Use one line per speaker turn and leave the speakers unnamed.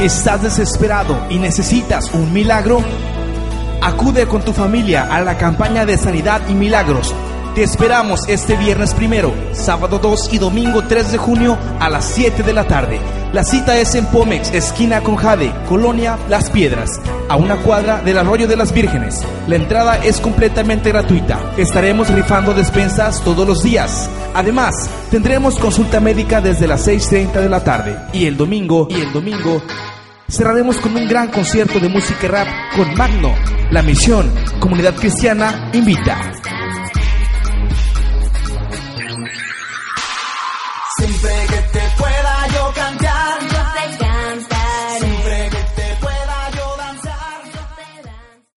¿Estás desesperado y necesitas un milagro? Acude con tu familia a la campaña de sanidad y milagros. Te esperamos este viernes primero, sábado 2 y domingo 3 de junio a las 7 de la tarde. La cita es en Pomex, esquina con Jade, Colonia Las Piedras, a una cuadra del Arroyo de las Vírgenes. La entrada es completamente gratuita. Estaremos rifando despensas todos los días. Además, tendremos consulta médica desde las 6.30 de la tarde. Y el domingo, y el domingo, cerraremos con un gran concierto de música rap con Magno. La misión, Comunidad Cristiana, invita.